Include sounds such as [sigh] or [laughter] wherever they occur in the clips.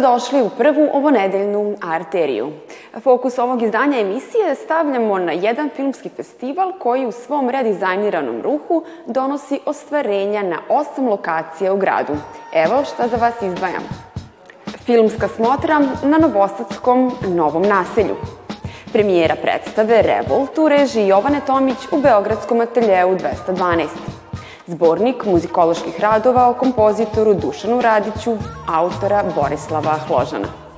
Dobrodošli u prvu ovonedeljnu arteriju. Fokus ovog izdanja emisije stavljamo na jedan filmski festival koji u svom redizajniranom ruhu donosi ostvarenja na osam lokacija u gradu. Evo šta za vas izdvajam. Filmska smotra na Novosadskom Novom naselju. Premijera predstave Revolt u režiji Jovane Tomić u Beogradskom ateljeu 212 zbornik muzikoloških radova o kompozitoru Dušanu Radiću, autora Borislava Hložana.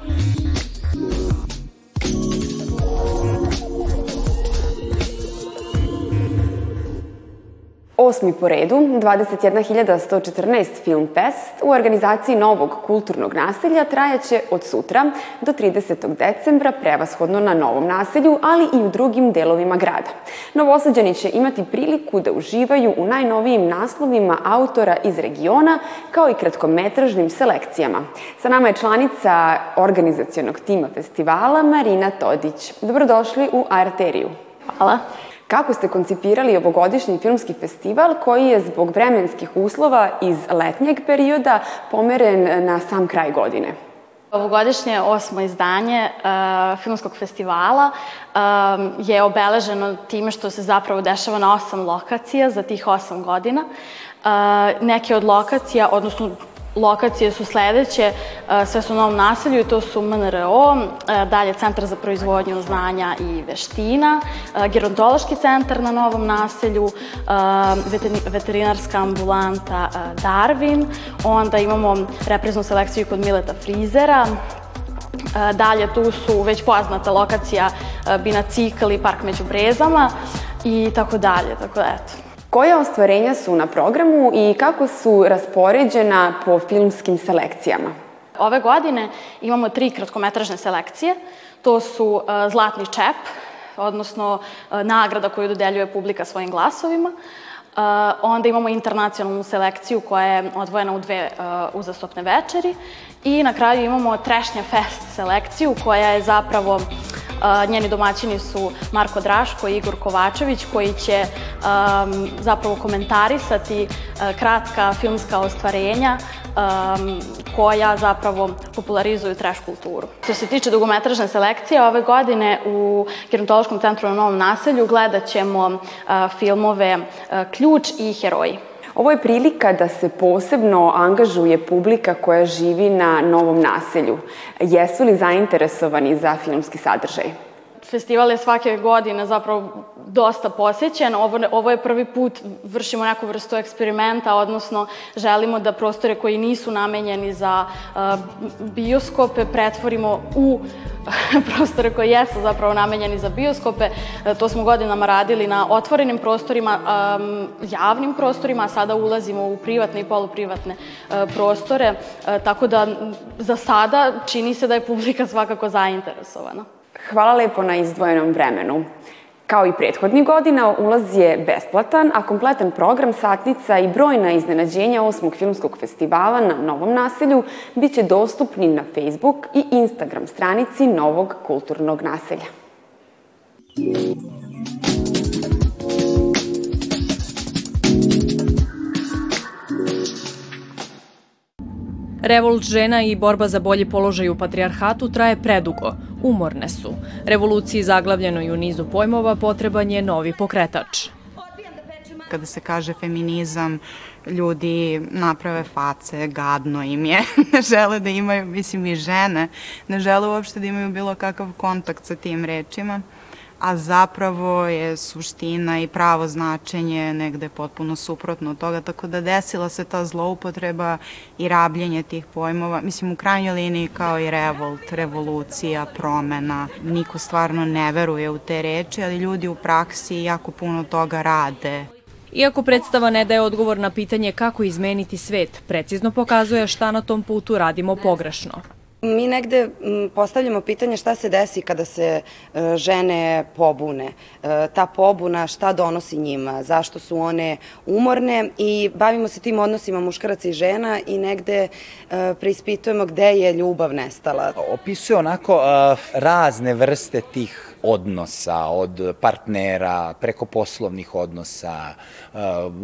Osmi po redu, 21.114 Film Fest u organizaciji novog kulturnog naselja trajaće od sutra do 30. decembra prevashodno na novom naselju, ali i u drugim delovima grada. Novosađani će imati priliku da uživaju u najnovijim naslovima autora iz regiona, kao i kratkometražnim selekcijama. Sa nama je članica organizacijonog tima festivala Marina Todić. Dobrodošli u Arteriju. Hvala. Kako ste koncipirali ovogodišnji filmski festival koji je zbog vremenskih uslova iz letnjeg perioda pomeren na sam kraj godine? Ovogodišnje osmo izdanje uh, filmskog festivala um, je obeleženo time što se zapravo dešava na osam lokacija za tih osam godina. Uh, neke od lokacija, odnosno Lokacije su sledeće, e, sve su u novom naselju to su MNRO, e, dalje Centar za proizvodnju znanja i veština, e, gerontološki centar na novom naselju, veterinarska ambulanta Darwin, onda imamo repreznu selekciju kod Mileta Frizera, Dalje tu su već poznata lokacija Binacikl i Park među brezama i tako dalje, tako da eto. Koje ostvarenja su na programu i kako su raspoređena po filmskim selekcijama? Ove godine imamo tri kratkometražne selekcije. To su uh, Zlatni čep, odnosno uh, nagrada koju dodeljuje publika svojim glasovima. Uh, onda imamo internacionalnu selekciju koja je odvojena u dve uzastopne večeri i na kraju imamo Trešnja Fest selekciju koja je zapravo njeni domaćini su Marko Draško i Igor Kovačević koji će zapravo komentarisati uh, kratka filmska ostvarenja koja zapravo popularizuju trash kulturu. Što se tiče dugometražne selekcije, ove godine u Gerontološkom centru na Novom naselju gledat ćemo filmove Ključ i Heroji. Ovo je prilika da se posebno angažuje publika koja živi na novom naselju. Jesu li zainteresovani za filmski sadržaj? Festival je svake godine zapravo dosta posećen. Ovo, ovo je prvi put vršimo neku vrstu eksperimenta, odnosno želimo da prostore koji nisu namenjeni za uh, bioskope pretvorimo u [laughs] prostore koji jesu zapravo namenjeni za bioskope. Uh, to smo godinama radili na otvorenim prostorima, javnim prostorima, a sada ulazimo u privatne i poluprivatne uh, prostore, uh, tako da za sada čini se da je publika svakako zainteresovana. Hvala lepo na izdvojenom vremenu. Kao i prethodnih godina, ulaz je besplatan, a kompletan program, satnica i brojna iznenađenja osmog filmskog festivala na Novom naselju biće dostupni na Facebook i Instagram stranici Novog kulturnog naselja. Revolt žena i borba za bolji položaj u patrijarhatu traje predugo, umorne su. Revoluciji zaglavljenoj u nizu pojmova potreban je novi pokretač. Kada se kaže feminizam, ljudi naprave face, gadno im je, [laughs] ne žele da imaju, mislim i žene, ne žele uopšte da imaju bilo kakav kontakt sa tim rečima a zapravo je suština i pravo značenje negde potpuno suprotno od toga, tako da desila se ta zloupotreba i rabljenje tih pojmova, mislim u krajnjoj liniji kao i revolt, revolucija, promena, niko stvarno ne veruje u te reči, ali ljudi u praksi jako puno toga rade. Iako predstava ne daje odgovor na pitanje kako izmeniti svet, precizno pokazuje šta na tom putu radimo pogrešno. Mi negde postavljamo pitanje šta se desi kada se e, žene pobune. E, ta pobuna šta donosi njima, zašto su one umorne i bavimo se tim odnosima muškaraca i žena i negde e, preispitujemo gde je ljubav nestala. Opisuje onako razne vrste tih odnosa, od partnera, preko poslovnih odnosa,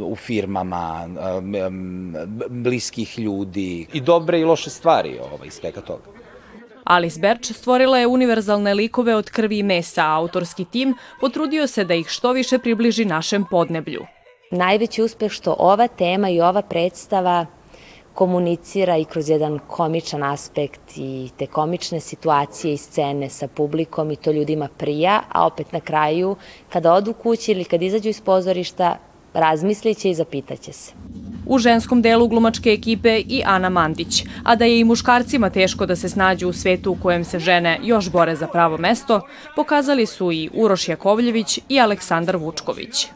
u firmama, bliskih ljudi i dobre i loše stvari ovaj, iz svega toga. Alice Berč stvorila je univerzalne likove od krvi i mesa, a autorski tim potrudio se da ih što više približi našem podneblju. Najveći uspeh što ova tema i ova predstava komunicira i kroz jedan komičan aspekt i te komične situacije i scene sa publikom i to ljudima prija, a opet na kraju kada odu kući ili kad izađu iz pozorišta razmisliće i zapitaće se. U ženskom delu glumačke ekipe i Ana Mandić, a da je i muškarcima teško da se snađu u svetu u kojem se žene još bore za pravo mesto, pokazali su i Uroš Jakovljević i Aleksandar Vučković.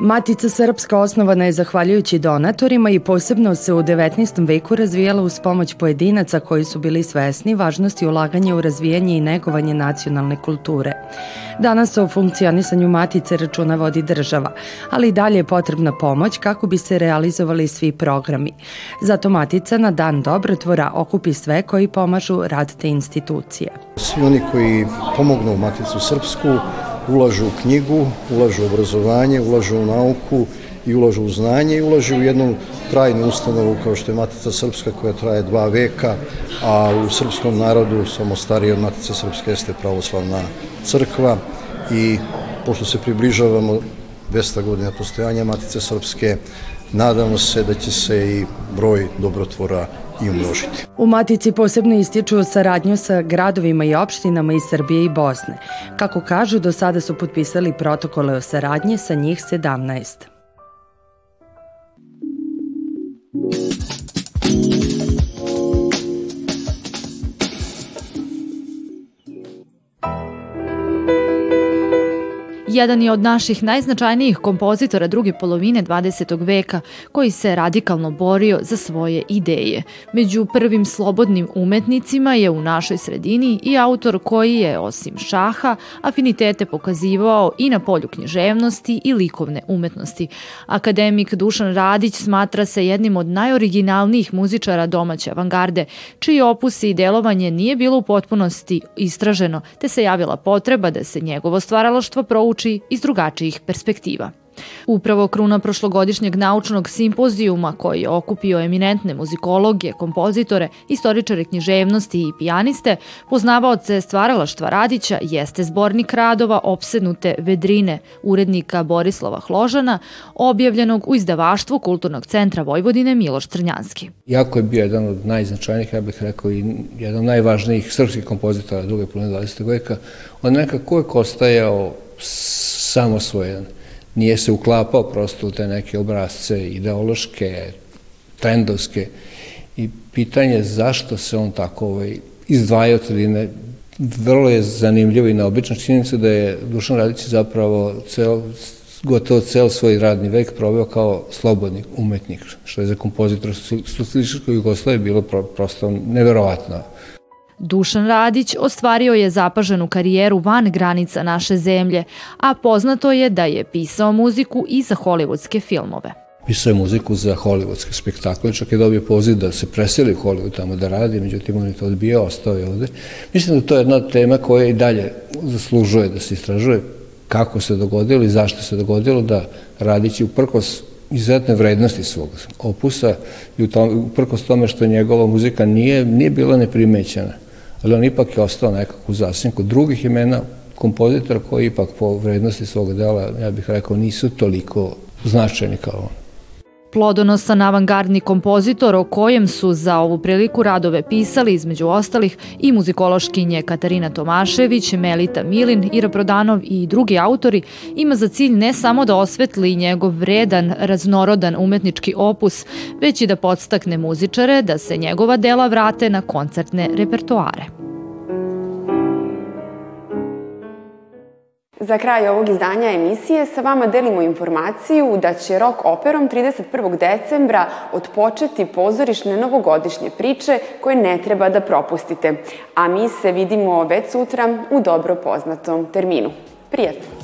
Matica Srpska osnovana je zahvaljujući donatorima i posebno se u 19. veku razvijala uz pomoć pojedinaca koji su bili svesni važnosti ulaganja u razvijanje i negovanje nacionalne kulture. Danas o funkcionisanju Matice računa vodi država, ali i dalje je potrebna pomoć kako bi se realizovali svi programi. Zato Matica na Dan dobrotvora okupi sve koji pomažu rad te institucije. Svi oni koji pomognu Maticu Srpsku ulažu u knjigu, ulažu u obrazovanje, ulažu u nauku i ulažu u znanje i ulažu u jednu trajnu ustanovu kao što je Matica Srpska koja traje dva veka, a u srpskom narodu samo stariji od Matice Srpske jeste pravoslavna crkva. I pošto se približavamo 200 godina postojanja Matice Srpske, nadamo se da će se i broj dobrotvora i umnožiti. U Matici posebno ističu saradnju sa gradovima i opštinama iz Srbije i Bosne. Kako kažu, do sada su potpisali protokole o saradnji sa njih 17. jedan je od naših najznačajnijih kompozitora druge polovine 20. veka koji se radikalno borio za svoje ideje. Među prvim slobodnim umetnicima je u našoj sredini i autor koji je, osim šaha, afinitete pokazivao i na polju književnosti i likovne umetnosti. Akademik Dušan Radić smatra se jednim od najoriginalnijih muzičara domaće avangarde, čiji opus i delovanje nije bilo u potpunosti istraženo, te se javila potreba da se njegovo stvaralaštvo prouči uči iz drugačijih perspektiva. Upravo kruna prošlogodišnjeg naučnog simpozijuma koji je okupio eminentne muzikologe, kompozitore, istoričare književnosti i pijaniste, poznavaoce stvaralaštva Radića jeste zbornik radova Opsednute vedrine urednika Borislava Hložana, objavljenog u izdavaštvu Kulturnog centra Vojvodine Miloš Crnjanski. Jako je bio jedan od najznačajnijih, ja bih rekao, i jedan od najvažnijih srpskih kompozitora druge polovine 20. veka. On nekako uvek ostajao samosvojan. Nije se uklapao prosto u te neke obrazce ideološke, trendovske i pitanje zašto se on tako ovaj, izdvaja od sredine vrlo je zanimljivo i neobična činjenica da je Dušan Radić zapravo ceo, gotovo ceo svoj radni vek proveo kao slobodni umetnik, što je za kompozitora Socijalističkoj Jugoslavije bilo prosto neverovatno. Dušan Radić ostvario je zapaženu karijeru van granica naše zemlje, a poznato je da je pisao muziku i za hollywoodske filmove. Pisao je muziku za hollywoodske spektakle, čak je dobio poziv da se preseli u Hollywood tamo da radi, međutim on je to odbio, ostao je ovde. Mislim da to je jedna tema koja i dalje zaslužuje da se istražuje kako se dogodilo i zašto se dogodilo da Radić uprkos izuzetne vrednosti svog opusa i uprkos tome što njegova muzika nije, nije bila neprimećena ali on ipak je ostao nekako u zasnjenku drugih imena kompozitora koji ipak po vrednosti svog dela, ja bih rekao, nisu toliko značajni kao on. Plodonosan avangardni kompozitor o kojem su za ovu priliku radove pisali između ostalih i muzikološkinje Katarina Tomašević, Melita Milin, Ira Prodanov i drugi autori, ima za cilj ne samo da osvetli njegov vredan, raznorodan umetnički opus, već i da podstakne muzičare da se njegova dela vrate na koncertne repertoare. Za kraj ovog izdanja emisije sa vama delimo informaciju da će Rock Operom 31. decembra odpočeti pozorišne novogodišnje priče koje ne treba da propustite. A mi se vidimo već sutra u dobro poznatom terminu. Prijatno!